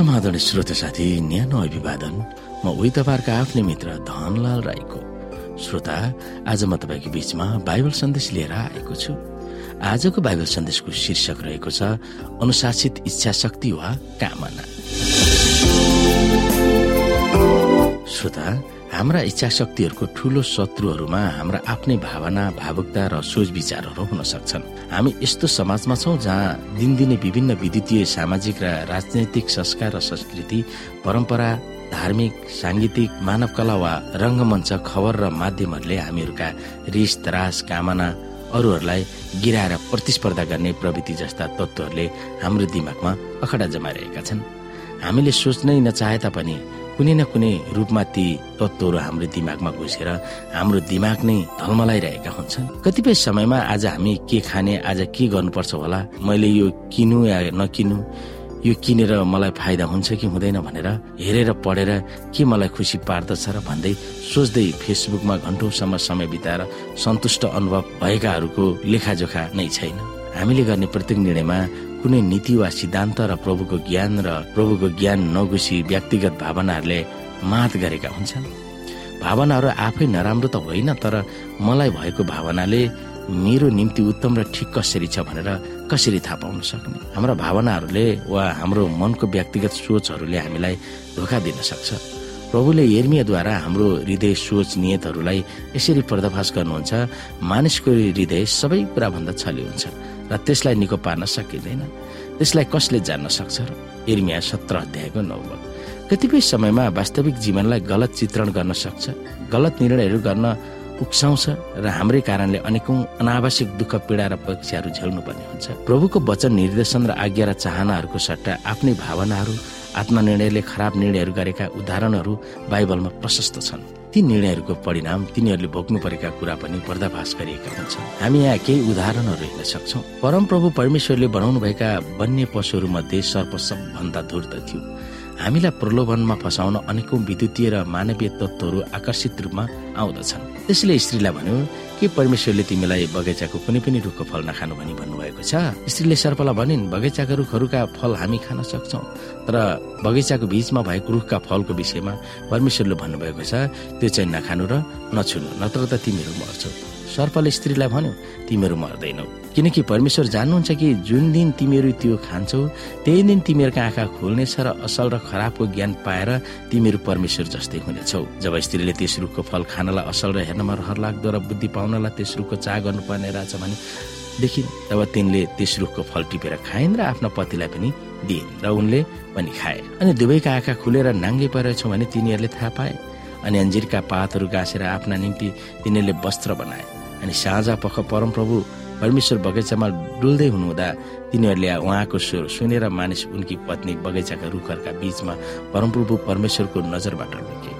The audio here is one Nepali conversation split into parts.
समाधान श्रोत साथी न्यानो अभिवादन। म उही तपाईँहरूका आफ्नै मित्र धनलाल राईको। श्रोता आज म तपाईँको बीचमा बाइबल सन्देश लिएर आएको छु। आजको बाइबल सन्देशको शीर्षक रहेको छ अनुशासित इच्छा शक्ति वा कामना। श्रोता हाम्रा इच्छा शक्तिहरूको ठूलो शत्रुहरूमा हाम्रा आफ्नै भावना भावुकता र सोच विचारहरू हुन सक्छन्। हामी यस्तो समाजमा छौँ जहाँ दिनदिनै विभिन्न विद्युतीय सामाजिक र राजनैतिक संस्कार र संस्कृति परम्परा धार्मिक साङ्गीतिक मानव कला वा रङ्गमञ्च खबर र माध्यमहरूले हामीहरूका रिस तरास कामना अरूहरूलाई गिराएर प्रतिस्पर्धा गर्ने प्रवृत्ति जस्ता तत्त्वहरूले हाम्रो दिमागमा अखडा जमाइरहेका छन्। हामीले सोच्नै नचाहे तापनि कुनै न कुनै रूपमा ती तत्त्वहरू हाम्रो दिमागमा घुसेर हाम्रो दिमाग नै ढलमलाइरहेका हुन्छन्। कतिपय समयमा आज हामी के खाने आज के गर्नुपर्छ होला मैले यो किनु या नकिनु यो किनेर मलाई फाइदा हुन्छ कि हुँदैन भनेर हेरेर पढेर के मलाई खुसी पार्दछ र भन्दै सोच्दै फेसबुकमा घन्टौसम्म समय बिताएर सन्तुष्ट अनुभव भएकाहरूको लेखाजोखा नै छैन। हामीले गर्ने प्रत्येक निर्णयमा कुनै नीति वा सिद्धान्त र प्रभुको ज्ञान र प्रभुको ज्ञान नघुसी व्यक्तिगत भावनाहरूले मात गरेका हुन्छन्। भावनाहरू आफै नराम्रो त होइन तर मलाई भएको भावनाले मेरो निम्ति उत्तम र ठिक कसरी छ भनेर कसरी थाहा पाउन सक्ने? हाम्रा भावनाहरूले वा हाम्रो मनको व्यक्तिगत सोचहरूले हामीलाई धोका दिन सक्छ। प्रभुले हेर्मियाद्वारा हाम्रो हृदय सोच नियतहरूलाई यसरी पर्दाफास गर्नुहुन्छ। मानिसको हृदय सबै कुराभन्दा छली हुन्छ। र त्यसलाई निको पार्न सकिँदैन। त्यसलाई कसले जान्न सक्छ र? एर्मिया सत्र अध्यायको नौबत कतिपय समयमा वास्तविक जीवनलाई गलत चित्रण गर्न सक्छ गलत निर्णयहरू गर्न उक्साउँछ र हाम्रै कारणले अनेकौं अनावश्यक दुःख पीडा र परीक्षाहरू झेल्नु पर्ने हुन्छ। प्रभुको वचन निर्देशन र आज्ञा र चाहनाहरूको सट्टा आफ्नै भावनाहरू आत्मनिर्णयले खराब निर्णयहरू गरेका उदाहरणहरू बाइबलमा प्रशस्त छन्। ती निर्णयहरूको परिणाम तिनीहरूले भोग्नु परेका कुरा पनि पर्दाफास गरिएका हुन्छन्। हामी यहाँ केही उदाहरणहरू हेर्न सक्छौ। परमप्रभु परमेश्वरले बनाउनु भएका वन्य पशुहरू मध्ये सर्प सबभन्दा धूर्त थियो। हामीलाई प्रलोभनमा फसाउन अनेकौं विद्युतीय र मानवीय तत्त्वहरू आकर्षित रूपमा आउँदछन्। त्यसले स्त्रीलाई भन्यो के परमेश्वरले तिमीलाई बगैँचाको कुनै पनि रुखको फल नखानु भनी भन्नुभएको छ? स्त्रीले सर्पलाई भनिन् बगैँचाका रुखहरूका फल हामी खान सक्छौ तर बगैँचाको बीचमा भएको रुखका फलको विषयमा परमेश्वरले भन्नुभएको छ त्यो चाहिँ नखानु र नछुनु नत्र त तिमीहरू मर्छौ। सर्पले स्त्रीलाई भन्यो तिमीहरू मर्दैनौ। किनकि परमेश्वर जान्नुहुन्छ कि जुन दिन तिमीहरू त्यो खान्छौ त्यही दिन तिमीहरूका आँखा खुल्नेछ र असल र खराबको ज्ञान पाएर तिमीहरू परमेश्वर जस्तै हुनेछौ। जब स्त्रीले त्यस रुखको फल खानलाई असल र हेर्नमा रहर लाग्दो र बुद्धि पाउनलाई त्यस रुखको चाह गर्नुपर्ने रहेछ भने देखिन् तब तिनले त्यस रुखको फल टिपेर खाइन् र आफ्ना पतिलाई पनि दिइन् र उनले पनि खाए। अनि दुवैका आँखा खुलेर नाङ्गे परेछौ भने तिनीहरूले थाहा पाए। अनि अन्जिरका पातहरू गाँसेर आफ्ना निम्ति तिनीहरूले वस्त्र बनाए। अनि साँझ पख परमप्रभु परमेश्वर बगैँचामा डुल्दै हुनुहुँदा तिनीहरूले उहाँको स्वर सुनेर मानिस उनकी पत्नी बगैँचाका रुखहरूका बीचमा परमप्रभु परमेश्वरको नजरबाट लुके।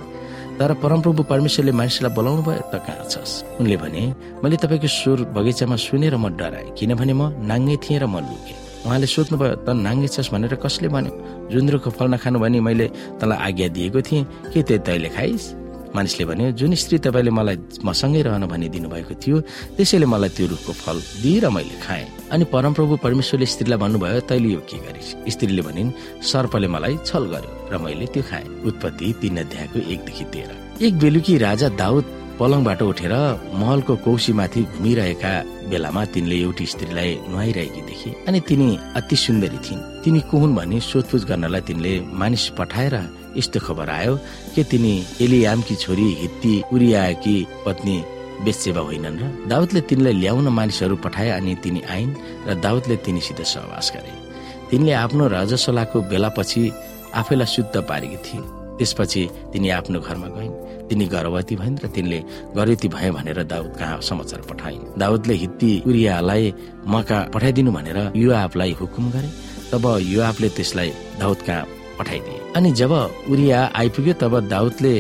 तर परमप्रभु परमेश्वरले मानिसलाई बोलाउनु भयो त कहाँ छस्? उनले भने मैले तपाईँको स्वर बगैँचामा सुनेर म डराएँ किनभने म नाङ्गे थिएँ र म लुकेँ। उहाँले सोध्नुभयो त नाङ्गे छस् भनेर कसले भन्यो? जुन्द्रोको फल नखानु भने मैले तँलाई आज्ञा दिएको थिएँ के त्यो तैले खाइस्? मानिसले भन्यो जुन स्त्री तपाईँले मलाई मसँगै रहन भनिदिनु भएको थियो त्यसैले मलाई त्यो रुखको फल दिएर मैले खाएँ। अनि परमप्रभु परमेश्वरले स्त्रीलाई भन्नुभयो तैले यो के गरिस्? स्त्रीले भनिन् सर्पले मलाई छल गर्यो र मैले त्यो खाएँ। उत्पत्ति तीन अध्यायको एकदेखि तेह्र। एक बेलुकी राजा दाउद पलङबाट उठेर महलको कौशीमाथि घुमिरहेका बेलामा तिनले एउटी स्त्रीलाई नुहाइरहेकी देखे। अनि तिनी अति सुन्दरी थिइन्। तिनी कुहुन् भनी सोधपुछ गर्नलाई तिनले मानिस पठाएर यस्तो खबर आयो के तिनी एलियामकी छोरी हित्ती उरियाकी पत्नी बेचेवा होइनन् र दाउदले तिनलाई ल्याउन मानिसहरू पठाए अनि तिनी आइन् र दाउदले तिनीसित सहवास गरे। तिनले आफ्नो राजसलाको बेलापछि आफैलाई शुद्ध पारेकी थिए त्यसपछि तिनी आफ्नो घरमा गइन्। तिनी गर्भवती भइन् र तिनले गर्भवती भए भनेर दाउद कहाँ समाचार पठाइन्। दाउदले हित्ती उरियालाई मका पठाइदिनु भनेर युवालाई हुकुम गरे। तब युवाले त्यसलाई दाउद कहाँ पठाइदिए। अनि जब उरिया आइपुग्यो तब दाउदले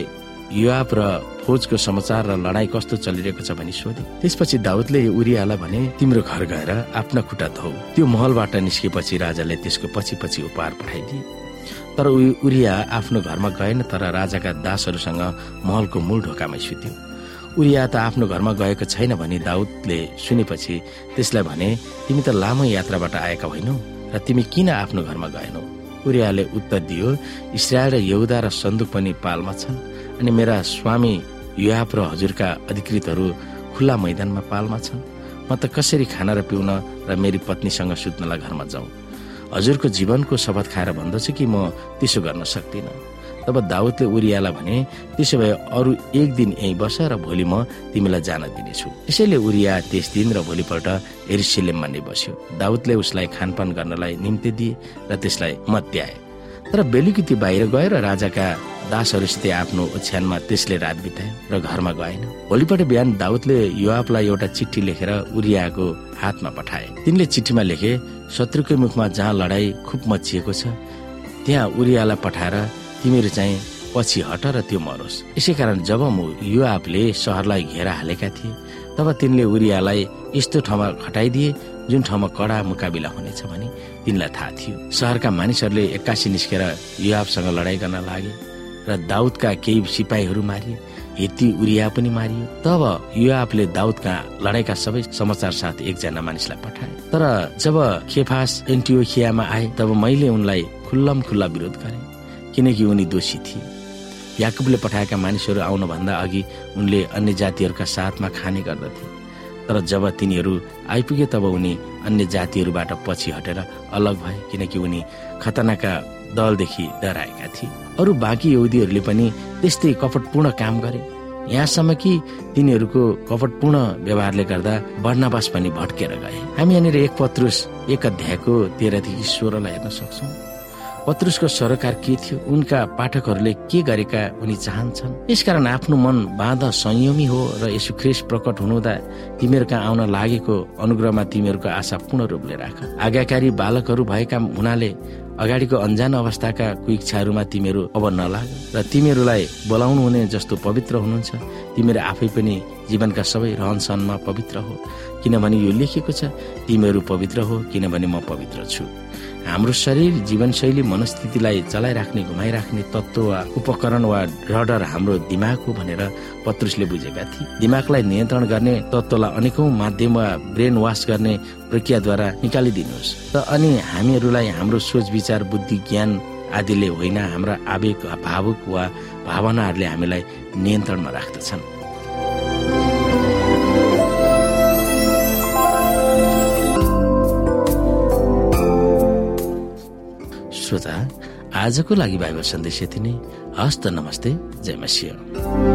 युवाप र फौजको समाचार र लडाई कस्तो चलिरहेको छ भनी सोधे। त्यसपछि दाउदले उरियालाई भने तिम्रो घर गएर आफ्ना खुट्टा धौ। त्यो महलबाट निस्केपछि राजाले त्यसको पछि पछि उपहार पठाइदिए। तर उरिया आफ्नो घरमा गएन तर राजाका दासहरूसँग महलको मूल ढोकामै सुत्यो। उरिया त आफ्नो घरमा गएको छैन भनी दाउदले सुनेपछि त्यसलाई भने तिमी त लामो यात्राबाट आएका होइनौ र तिमी किन आफ्नो घरमा गएनौ? उरियाले उत्तर दियो इसरायल र यहुदा र सन्दुक पनि पालमा छन् अनि मेरा स्वामी युवाप र हजुरका अधिकृतहरू खुल्ला मैदानमा पालमा छन्। म त कसरी खाना र पिउन र मेरी पत्नीसँग सुत्नलाई घरमा जाउँ? हजुरको जीवनको शपथ खाएर भन्दछु कि म त्यसो गर्न सक्दिनँ? तब दाउदले उरियालाई भने त्यसो भए अरू एक दिन यहीँ बस र भोलि म तिमीलाई जान दिनेछु। त्यसैले उरिया त्यस दिन र भोलिपल्ट एरिसिलेममा नै बस्यो दाउदले उसलाई खानपान गर्नलाई निम्ति दिए र त्यसलाई मत्याए। तर बेलुकी बाहिर गएर राजाका दासहरूसित आफ्नो ओछ्यानमा त्यसले रात बितायो र घरमा गएन। भोलिपल्ट बिहान दाउदले युवापलाई एउटा चिठी लेखेर उरियाको हातमा पठाए। तिनले चिठीमा लेखे शत्रुकै मुखमा जहाँ लडाई खुब मचिएको छ त्यहाँ उरियालाई पठाएर तिमीहरू चाहिँ पछि हट र त्यो मरोस्। यसै कारण जब म युवापले सहरलाई घेरा हालेका थिए तब तिनले उरियालाई यस्तो ठाउँमा खटाइदिए जुन ठाउँमा कडा मुकाबिला हुनेछ भने तिनलाई थाहा थियो। सहरका मानिसहरूले एक्कासी निस्केर युवापसँग लडाई गर्न लागे र दाउदका केही सिपाहीहरू मारिए हेती उरिया पनि मारियो तब युवापले दाउदका लडाईका सबै समाचार साथ एकजना मानिसलाई पठाए। तर जब खेफास एन्टियोखियामा आए तब मैले उनलाई खुल्लम खुल्ला विरोध गरेँ। किनकि उनी दोषी थिए। याकुबले पठाएका मानिसहरू आउनुभन्दा अघि उनले अन्य जातिहरूका साथमा खाने गर्दथे। तर जब तिनीहरू आइपुगे तब उनी अन्य जातिहरूबाट पछि हटेर अलग भए किनकि उनी खतनाका दलदेखि डराएका थिए। अरू बाँकी यहुदीहरूले पनि त्यस्तै कपटपूर्ण काम गरे। यहाँसम्म कि तिनीहरूको कपटपूर्ण व्यवहारले गर्दा वर्णावास पनि भट्केर गए। हामी यहाँनिर एक पत्रुस एक अध्यायको तेह्रदेखि सोह्रलाई हेर्न सक्छौँ। पत्रुसको सरोकार के थियो? उनका पाठकहरूले के गरेका उनी चाहन्छन्? यसकारण आफ्नो मन बाँध संयमी हो र यसो ख्रिस प्रकट हुनुहुँदा तिमीहरूका आउन लागेको अनुग्रहमा तिमीहरूको आशा पूर्ण रूपले राख। आज्ञाकारी बालकहरू भएका हुनाले अगाडिको अन्जान अवस्थाका कुइच्छाहरूमा तिमीहरू अब नलाग र तिमीहरूलाई बोलाउनु हुने जस्तो पवित्र हुनुहुन्छ। तिमीहरू आफै पनि जीवनका सबै रहन सहनमा पवित्र हो। किनभने यो लेखिएको छ तिमीहरू पवित्र हो किनभने म पवित्र छु। हाम्रो शरीर जीवनशैली मनस्थितिलाई चलाइराख्ने घुमाइराख्ने तत्व वा उपकरण वा रडर हाम्रो दिमाग हो भनेर पत्रुसले बुझेका थिए। दिमागलाई नियन्त्रण गर्ने तत्वलाई अनेकौं माध्यम वा ब्रेन वास गर्ने प्रक्रियाद्वारा निकालिदिनुहोस्। त अनि हामीहरूलाई हाम्रो सोच विचार बुद्धि ज्ञान आदिले होइन हाम्रा आवेग भावुक वा भावनाहरूले हामीलाई नियन्त्रणमा राख्दछन्। श्रोता आजको लागि बाइबल सन्देश यति नै। हस्त नमस्ते जय मसिंह।